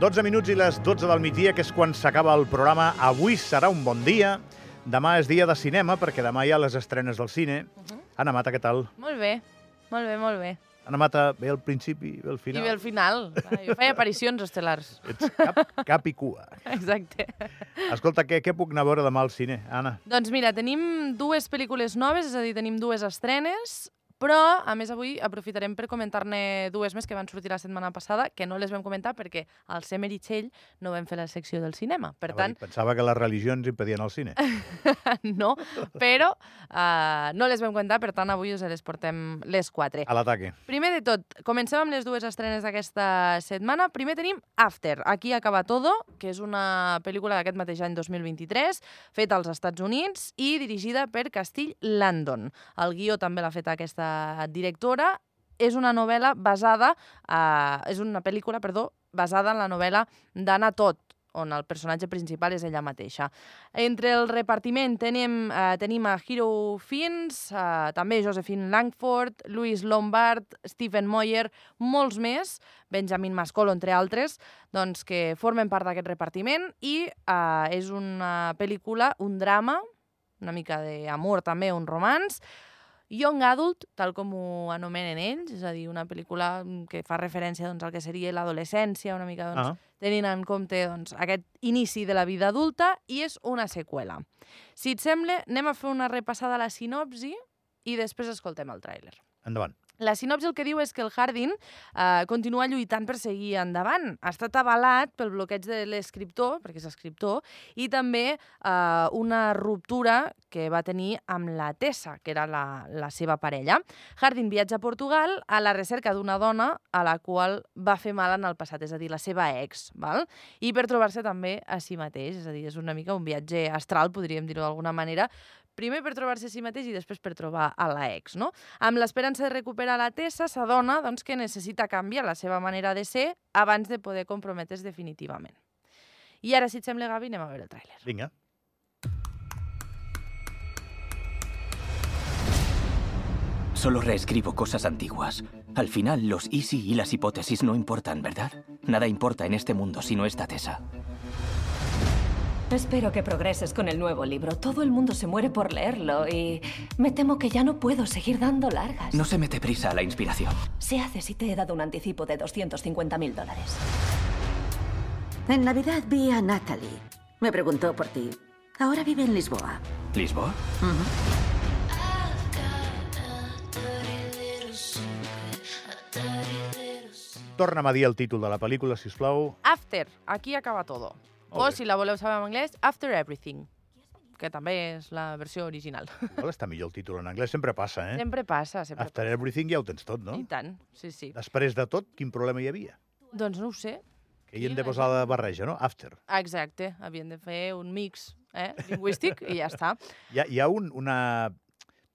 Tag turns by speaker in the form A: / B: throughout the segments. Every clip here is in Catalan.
A: 12 minuts i les 12 del migdia, que és quan s'acaba el programa. Avui serà un bon dia. Demà és dia de cinema, perquè demà hi ha les estrenes del cine. Uh -huh. Anna Mata, què tal?
B: Molt bé, molt bé, molt bé.
A: Anna Mata, ve al principi, ve al
B: I
A: final.
B: bé al final. Ah, Jo feia aparicions estel·lars.
A: Ets cap, cap i cua.
B: Exacte.
A: Escolta, què, què puc anar a veure demà al cine, Anna?
B: Doncs mira, tenim dues pel·lícules noves, és a dir, tenim dues estrenes, però, a més, avui aprofitarem per comentar-ne dues més que van sortir la setmana passada, que no les vam comentar perquè al ser Meritxell no vam fer la secció del cinema. Per tant,
A: Pensava que les religions impedien el cine.
B: no, però uh, no les vam comentar, per tant, avui us les portem les quatre.
A: A l'ataque.
B: Primer de tot, comencem amb les dues estrenes d'aquesta setmana. Primer tenim After, Aquí acaba todo, que és una pel·lícula d'aquest mateix any 2023, feta als Estats Units i dirigida per Castill Landon. El guió també l'ha fet aquesta directora. És una novel·la basada, eh, és una pel·lícula, perdó, basada en la novel·la d'Anna Todd, on el personatge principal és ella mateixa. Entre el repartiment tenim, eh, tenim a Hero Fins, eh, també Josephine Langford, Louis Lombard, Stephen Moyer, molts més, Benjamin Mascolo, entre altres, doncs, que formen part d'aquest repartiment i eh, és una pel·lícula, un drama, una mica d'amor també, un romans, Young Adult, tal com ho anomenen ells, és a dir, una pel·lícula mm, que fa referència doncs, al que seria l'adolescència, una mica doncs,
A: Ah.
B: tenint en compte doncs, aquest inici de la vida adulta, i és una seqüela. Si et sembla, anem a fer una repassada a la sinopsi i després escoltem el tràiler.
A: Endavant.
B: La sinopsi el que diu és que el Hardin eh, continua lluitant per seguir endavant. Ha estat avalat pel bloqueig de l'escriptor, perquè és escriptor, i també eh, una ruptura que va tenir amb la Tessa, que era la, la seva parella. Hardin viatja a Portugal a la recerca d'una dona a la qual va fer mal en el passat, és a dir, la seva ex, val? i per trobar-se també a si mateix, és a dir, és una mica un viatge astral, podríem dir-ho d'alguna manera, primer per trobar-se a si mateix i després per trobar a la ex, no? Amb l'esperança de recuperar la Tessa, s'adona doncs, que necessita canviar la seva manera de ser abans de poder comprometre's definitivament. I ara, si et sembla, Gavi, anem a veure el tràiler.
A: Vinga.
C: Solo reescribo cosas antiguas. Al final, los easy y las hipótesis no importan, ¿verdad? Nada importa en este mundo si no está Tessa.
D: Espero que progreses con el nuevo libro. Todo el mundo se muere por leerlo y me temo que ya no puedo seguir dando largas.
C: No se mete prisa a la inspiración.
D: Se hace si te he dado un anticipo de 250 mil dólares.
E: En Navidad vi a Natalie. Me preguntó por ti. Ahora vive en Lisboa.
C: ¿Lisboa?
A: Torna'm a dir el títol de la pel·lícula, si us plau.
B: After, aquí acaba todo. O,
A: Molt bé.
B: si la voleu saber en anglès, After Everything, que també és la versió original.
A: Igual està millor el títol en anglès, sempre passa, eh?
B: Sempre passa, sempre
A: After everything ja ho tens tot, no?
B: I tant, sí, sí.
A: Després de tot, quin problema hi havia?
B: Doncs no ho sé.
A: Que hi hem de posar la barreja, no? After.
B: Exacte, havien de fer un mix eh, lingüístic i ja està.
A: Hi ha, hi ha un, una,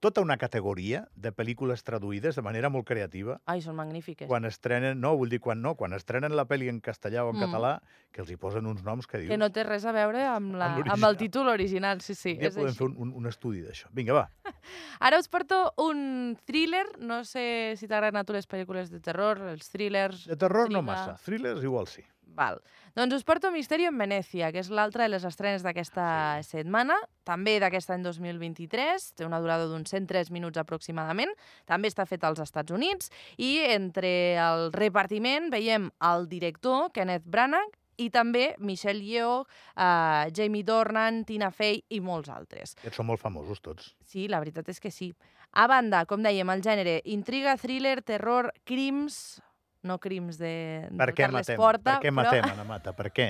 A: tota una categoria de pel·lícules traduïdes de manera molt creativa
B: Ai, són magnífiques.
A: quan estrenen, no, vull dir quan no, quan estrenen la pel·li en castellà o en
B: Mm.
A: català, que els hi posen uns noms que dius...
B: Que no té res a veure amb, la,
A: Amb
B: amb, el títol original, sí, sí.
A: ja
B: és
A: podem
B: així.
A: fer un, un, un estudi d'això. Vinga, va.
B: Ara us porto un thriller, no sé si t'agraden a tu les pel·lícules de terror, els thrillers...
A: De terror no
B: intriga.
A: massa, thrillers igual sí.
B: Val. Doncs us porto Misterio en Venècia, que és l'altra de les estrenes d'aquesta sí. setmana, també d'aquest any 2023, té una durada d'uns 103 minuts aproximadament, també està fet als Estats Units, i entre el repartiment veiem el director, Kenneth Branagh, i també Michelle Yeoh, uh, Jamie Dornan, Tina Fey i molts altres.
A: Aquests són molt famosos tots.
B: Sí, la veritat és que sí. A banda, com dèiem, el gènere intriga, thriller, terror, crims... No crims de,
A: Per
B: de
A: què
B: Carles
A: matem?
B: Porta,
A: per què
B: però...
A: matem, Anna Mata? Per què?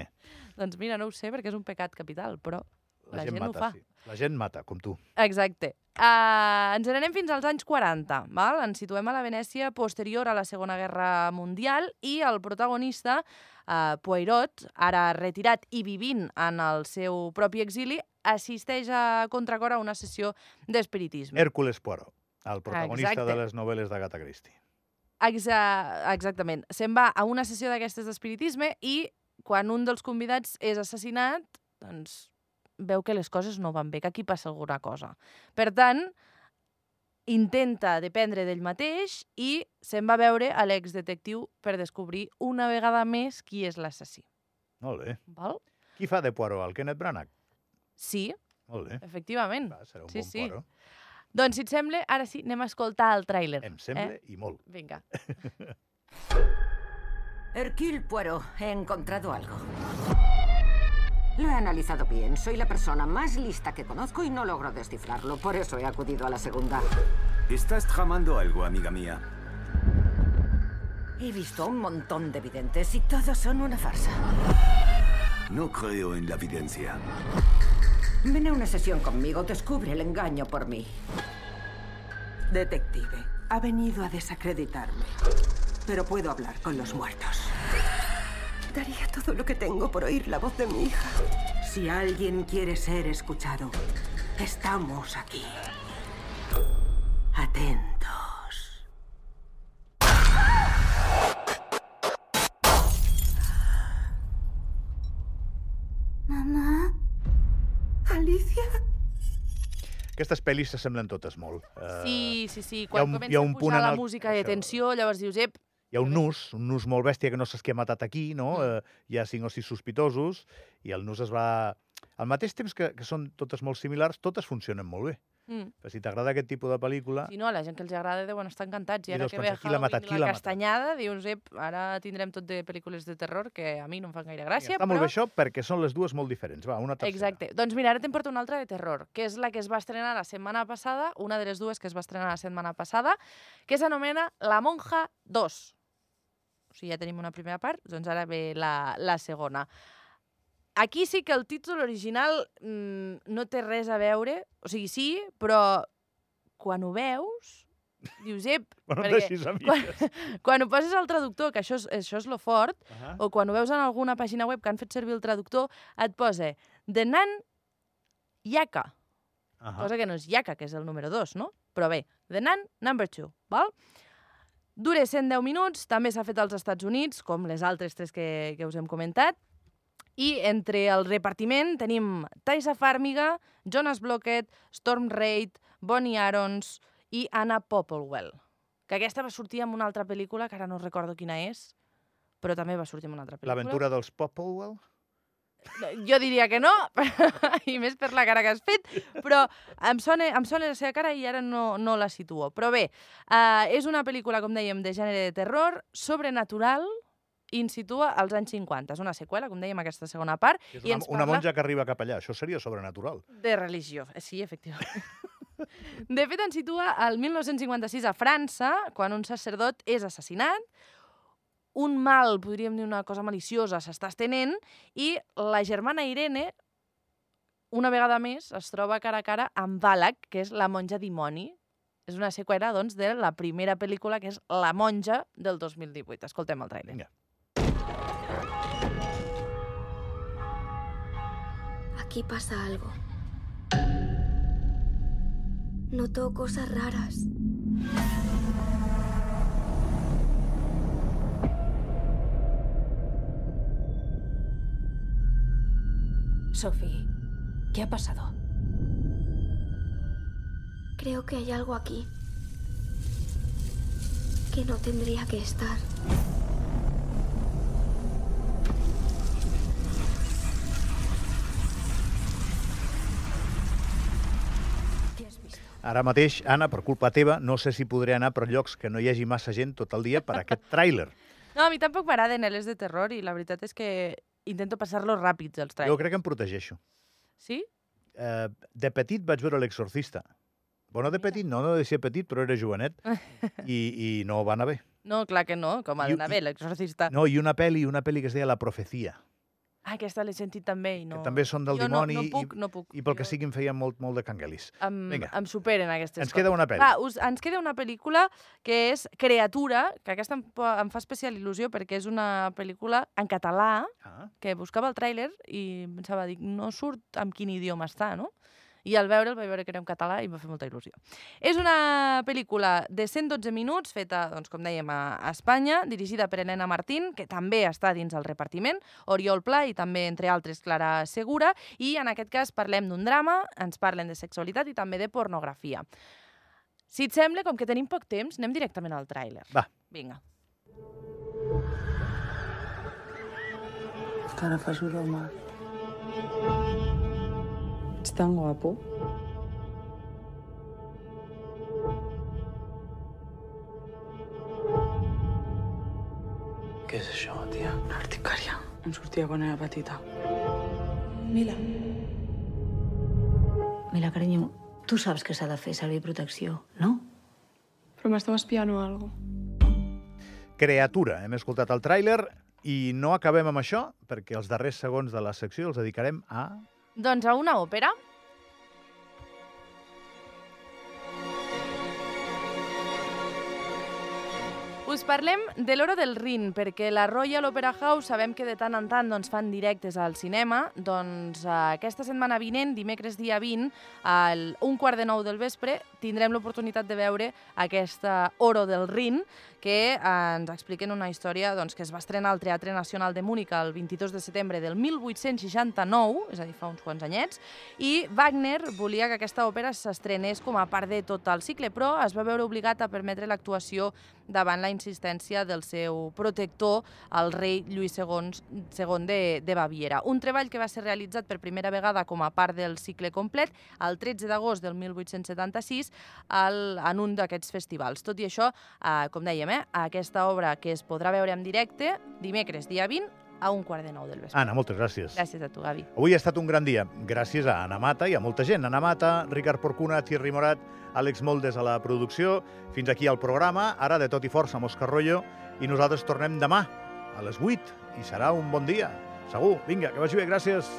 B: Doncs mira, no ho sé, perquè és un pecat capital, però la, gent,
A: mata,
B: ho fa.
A: Sí. La gent mata, com tu.
B: Exacte. Uh, ens n'anem fins als anys 40, val? ens situem a la Venècia posterior a la Segona Guerra Mundial i el protagonista, uh, Poirot, ara retirat i vivint en el seu propi exili, assisteix a contracor a una sessió d'espiritisme.
A: Hércules Poirot. El protagonista
B: Exacte.
A: de les novel·les d'Agatha Christie.
B: Exa exactament. Se'n va a una sessió d'aquestes d'espiritisme i quan un dels convidats és assassinat, doncs veu que les coses no van bé, que aquí passa alguna cosa. Per tant, intenta dependre d'ell mateix i se'n va a veure a l'exdetectiu per descobrir una vegada més qui és l'assassí.
A: Molt bé.
B: Val?
A: Qui fa de Poirot? El Kenneth Branagh?
B: Sí,
A: Molt bé.
B: efectivament.
A: Va, serà un
B: Sí,
A: bon
B: sí.
A: Poirot.
B: Doncs, si et sembla, ara sí, anem a escoltar el tràiler.
A: Em sembla,
B: Eh?
A: i molt.
B: Vinga.
E: Hercule Poirot, he encontrado algo. Lo he analizado bien. Soy la persona más lista que conozco y no logro descifrarlo. Por eso he acudido a la segunda.
F: Estás tramando algo, amiga mía.
E: He visto un montón de videntes y todos son una farsa.
F: No creo en la evidencia.
E: Ven a una sesión conmigo, descubre el engaño por mí.
G: Detective, ha venido a desacreditarme. Pero puedo hablar con los muertos. Daría todo lo que tengo por oír la voz de mi hija. Si alguien quiere ser escuchado, estamos aquí. Atentos.
A: Aquestes pel·lis s'assemblen totes molt. Eh,
B: Sí, sí, sí.
A: hi ha
B: Quan
A: un-
B: comença
A: hi ha un
B: a
A: punt
B: pujar
A: en
B: la
A: el-
B: música de tensió, llavors dius, ep,
A: Hi ha un nus, un nus molt bèstia que no saps qui ha matat aquí, no?
B: Mm.
A: Eh, hi ha cinc o sis sospitosos i el nus es va... Al mateix temps que, que són totes molt similars, totes funcionen molt bé.
B: Mm.
A: Però si t'agrada aquest tipus de pel·lícula...
B: si no, a la gent que els agrada deuen estar encantats. I
A: I
B: ara que ve Halloween
A: matat,
B: i
A: qui
B: la
A: matat?
B: castanyada, dius, ep, ara tindrem tot de pel·lícules de terror que a mi no em fan gaire gràcia,
A: està molt
B: però...
A: bé això perquè són les dues molt diferents. Va, una tercera.
B: Exacte. Doncs mira, ara te'n porto una altra de terror, que és la que es va estrenar la setmana passada, una de les dues que es va estrenar la setmana passada, que s'anomena La monja 2. O sigui, ja tenim una primera part, doncs ara ve la, la segona. Aquí sí que el títol original mm, no té res a veure, o sigui, sí, però quan ho veus, dius, ep,
A: Bueno, no
B: perquè quan, quan ho poses al traductor, que això és, això és lo fort,
A: Uh -huh.
B: o quan ho veus en alguna pàgina web que han fet servir el traductor, et posa The Nan Yaka,
A: Uh -huh.
B: cosa que no és Yaka, que és el número 2, no? Però bé, The Nan number 2, val? Dura 110 minuts, també s'ha fet als Estats Units, com les altres tres que, que us hem comentat, i entre el repartiment tenim Taisa Farmiga, Jonas Blockett, Storm Reid, Bonnie Arons i Anna Popplewell. Que aquesta va sortir en una altra pel·lícula, que ara no recordo quina és, però també va sortir en una altra pel·lícula.
A: L'aventura dels Popplewell?
B: Jo diria que no, i més per la cara que has fet, però em sona, em sona la seva cara i ara no, no la situo. Però bé, uh, és una pel·lícula, com dèiem, de gènere de terror, sobrenatural, i ens situa als anys 50. És una seqüela, com dèiem, aquesta segona part,
A: És
B: i
A: una,
B: ens
A: una
B: parla
A: monja que arriba cap allà. Això seria sobrenatural.
B: de religió. Eh, Sí, efectivament. De fet, ens situa al 1956 a França, quan un sacerdot és assassinat, un mal, podríem dir una cosa maliciosa, s'està estenent, i la germana Irene, una vegada més, es troba cara a cara amb Balak, que és la monja dimoni. És una seqüela, doncs, de la primera pel·lícula, que és La monja, del 2018. Escoltem el trailer.
A: Vinga.
H: Aquí pasa algo. Noto cosas raras.
D: Sophie, ¿qué ha pasado?
H: Creo que hay algo aquí que no tendría que estar.
A: Ara mateix, Anna, per culpa teva, no sé si podré anar per llocs que no hi hagi massa gent tot el dia per aquest tràiler.
B: No, a mi tampoc m'agraden els de terror i la veritat és que intento passar-los ràpids, els
A: Jo
B: trailers.
A: crec que em protegeixo.
B: Sí?
A: Eh, de petit vaig veure l'exorcista. Bueno, de petit no, no de ser petit, però era jovenet i, i no va anar bé.
B: No, clar que no, com ha d'anar bé, l'exorcista.
A: No, i una pel·li, una pel·li que es deia La profecia,
B: Ah, aquesta l'he sentit també i no...
A: que també són del
B: jo
A: dimoni
B: no, no
A: i-
B: puc, no puc.
A: i pel que
B: Jo-
A: sigui em feia molt, molt de canguelis.
B: Em,
A: Vinga.
B: em superen aquestes
A: Ens
B: coses.
A: queda una pel·li.
B: Va, us, ens queda una pel·lícula que és Creatura, que aquesta em, em fa especial il·lusió perquè és una pel·lícula en català
A: Ah,
B: que buscava el tràiler i pensava, dic, no surt amb quin idioma està, no? I al veure el vaig veure que era en català i em va fer molta il·lusió. És una pel·lícula de 112 minuts, feta, doncs, com dèiem, a, Espanya, dirigida per Helena Martín, que també està dins el repartiment, Oriol Pla i també, entre altres, Clara Segura, i en aquest cas parlem d'un drama, ens parlen de sexualitat i també de pornografia. Si et sembla, com que tenim poc temps, anem directament al tràiler.
A: Va.
B: Vinga.
I: Cara fas broma. Tan guapo.
J: Què és això, tia?
I: Una articària. Em sortia quan era petita.
K: Mila. Mila, carinyo, tu saps que s'ha de fer servir protecció, no?
I: Però m'estava espiant o alguna
A: Creatura. Hem escoltat el tràiler i no acabem amb això, perquè els darrers segons de la secció els dedicarem a...
B: Doncs a una òpera. Us parlem de l'Oro del Rin, perquè la Royal Opera House sabem que de tant en tant doncs, fan directes al cinema. Doncs eh, aquesta setmana vinent, dimecres dia 20, al un quart de nou del vespre, tindrem l'oportunitat de veure aquesta Oro del Rin, que eh, ens expliquen una història doncs, que es va estrenar al Teatre Nacional de Múnich el 22 de setembre del 1869, és a dir, fa uns quants anyets, i Wagner volia que aquesta òpera s'estrenés com a part de tot el cicle, però es va veure obligat a permetre l'actuació davant la insistència del seu protector, el rei Lluís II, II de, de Baviera. Un treball que va ser realitzat per primera vegada com a part del cicle complet el 13 d'agost del 1876 al, en un d'aquests festivals. Tot i això, eh, com dèiem, eh, aquesta obra que es podrà veure en directe dimecres, dia 20, a un quart de nou del vespre.
A: Anna, moltes gràcies.
B: Gràcies a tu, Gavi.
A: Avui ha estat un gran dia, gràcies a Anna Mata i a molta gent. Anna Mata, Ricard Porcuna, Thierry Morat, Àlex Moldes a la producció. Fins aquí el programa, ara de tot i força amb Òscar Rollo, i nosaltres tornem demà a les 8 i serà un bon dia, segur. Vinga, que vagi bé, gràcies.